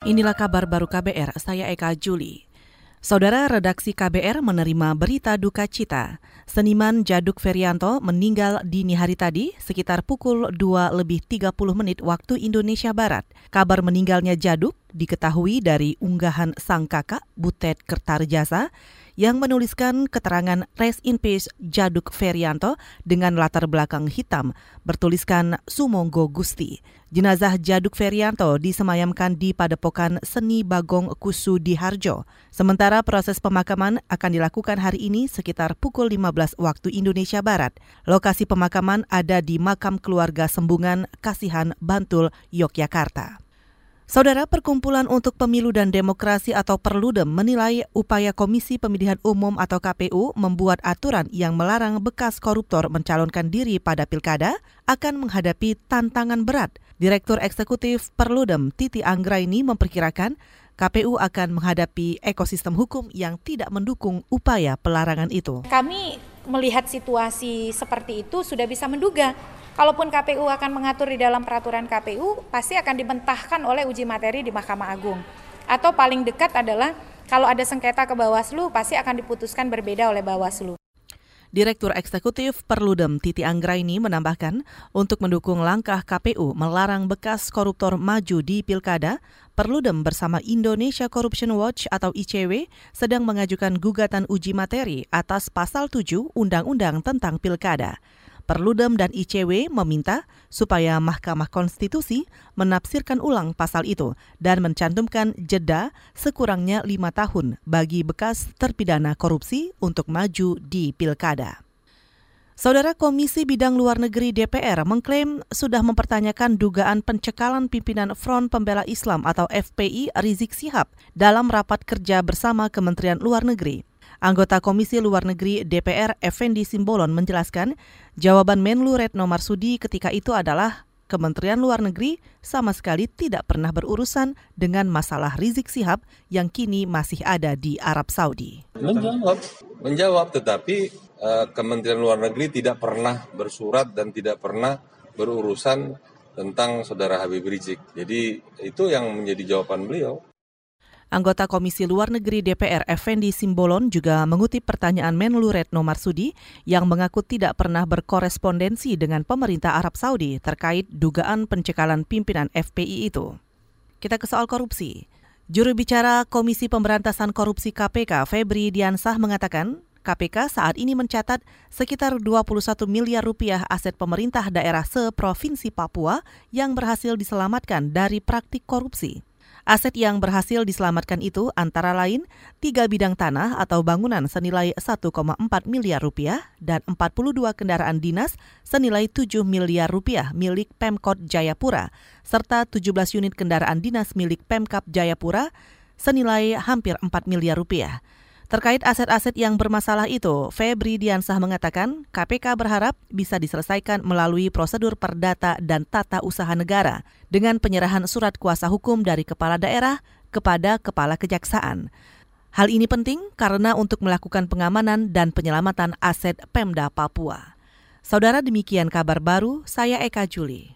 Inilah kabar baru KBR, saya Eka Juli. Saudara redaksi KBR menerima berita duka cita. Seniman Jaduk Ferianto meninggal dini hari tadi sekitar pukul 2 lebih 30 menit waktu Indonesia Barat. Kabar meninggalnya Jaduk diketahui dari unggahan sang kakak Butet Kertarjasa yang menuliskan keterangan Rest in Peace Jaduk Ferianto dengan latar belakang hitam bertuliskan Sumonggo Gusti. Jenazah Jaduk Ferianto disemayamkan di Padepokan Seni Bagong Kusu di Harjo. Sementara proses pemakaman akan dilakukan hari ini sekitar pukul 15 waktu Indonesia Barat. Lokasi pemakaman ada di makam keluarga Sembungan Kasihan Bantul, Yogyakarta. Saudara Perkumpulan untuk Pemilu dan Demokrasi atau Perludem menilai upaya Komisi Pemilihan Umum atau KPU membuat aturan yang melarang bekas koruptor mencalonkan diri pada pilkada akan menghadapi tantangan berat. Direktur Eksekutif Perludem Titi Anggraini memperkirakan KPU akan menghadapi ekosistem hukum yang tidak mendukung upaya pelarangan itu. Kami melihat situasi seperti itu sudah bisa menduga Kalaupun KPU akan mengatur di dalam peraturan KPU, pasti akan dibentahkan oleh uji materi di Mahkamah Agung. Atau paling dekat adalah kalau ada sengketa ke Bawaslu, pasti akan diputuskan berbeda oleh Bawaslu. Direktur Eksekutif Perludem Titi Anggraini menambahkan, untuk mendukung langkah KPU melarang bekas koruptor maju di pilkada, Perludem bersama Indonesia Corruption Watch atau ICW sedang mengajukan gugatan uji materi atas pasal 7 Undang-Undang tentang Pilkada. Perludem dan ICW meminta supaya Mahkamah Konstitusi menafsirkan ulang pasal itu dan mencantumkan jeda sekurangnya lima tahun bagi bekas terpidana korupsi untuk maju di pilkada. Saudara Komisi Bidang Luar Negeri DPR mengklaim sudah mempertanyakan dugaan pencekalan pimpinan Front Pembela Islam atau FPI Rizik Sihab dalam rapat kerja bersama Kementerian Luar Negeri. Anggota Komisi Luar Negeri DPR Effendi Simbolon menjelaskan jawaban Menlu Retno Marsudi ketika itu adalah Kementerian Luar Negeri sama sekali tidak pernah berurusan dengan masalah Rizik Sihab yang kini masih ada di Arab Saudi. Menjawab, menjawab tetapi uh, Kementerian Luar Negeri tidak pernah bersurat dan tidak pernah berurusan tentang saudara Habib Rizik. Jadi itu yang menjadi jawaban beliau. Anggota Komisi Luar Negeri DPR Effendi Simbolon juga mengutip pertanyaan Menlu Retno Marsudi yang mengaku tidak pernah berkorespondensi dengan pemerintah Arab Saudi terkait dugaan pencekalan pimpinan FPI itu. Kita ke soal korupsi. Juru bicara Komisi Pemberantasan Korupsi KPK, Febri Diansah mengatakan, KPK saat ini mencatat sekitar 21 miliar rupiah aset pemerintah daerah seprovinsi Papua yang berhasil diselamatkan dari praktik korupsi. Aset yang berhasil diselamatkan itu antara lain tiga bidang tanah atau bangunan senilai 1,4 miliar rupiah dan 42 kendaraan dinas senilai 7 miliar rupiah milik Pemkot Jayapura, serta 17 unit kendaraan dinas milik Pemkap Jayapura senilai hampir 4 miliar rupiah. Terkait aset-aset yang bermasalah itu, Febri Diansah mengatakan KPK berharap bisa diselesaikan melalui prosedur perdata dan tata usaha negara dengan penyerahan surat kuasa hukum dari kepala daerah kepada kepala kejaksaan. Hal ini penting karena untuk melakukan pengamanan dan penyelamatan aset Pemda Papua. Saudara demikian kabar baru, saya Eka Juli.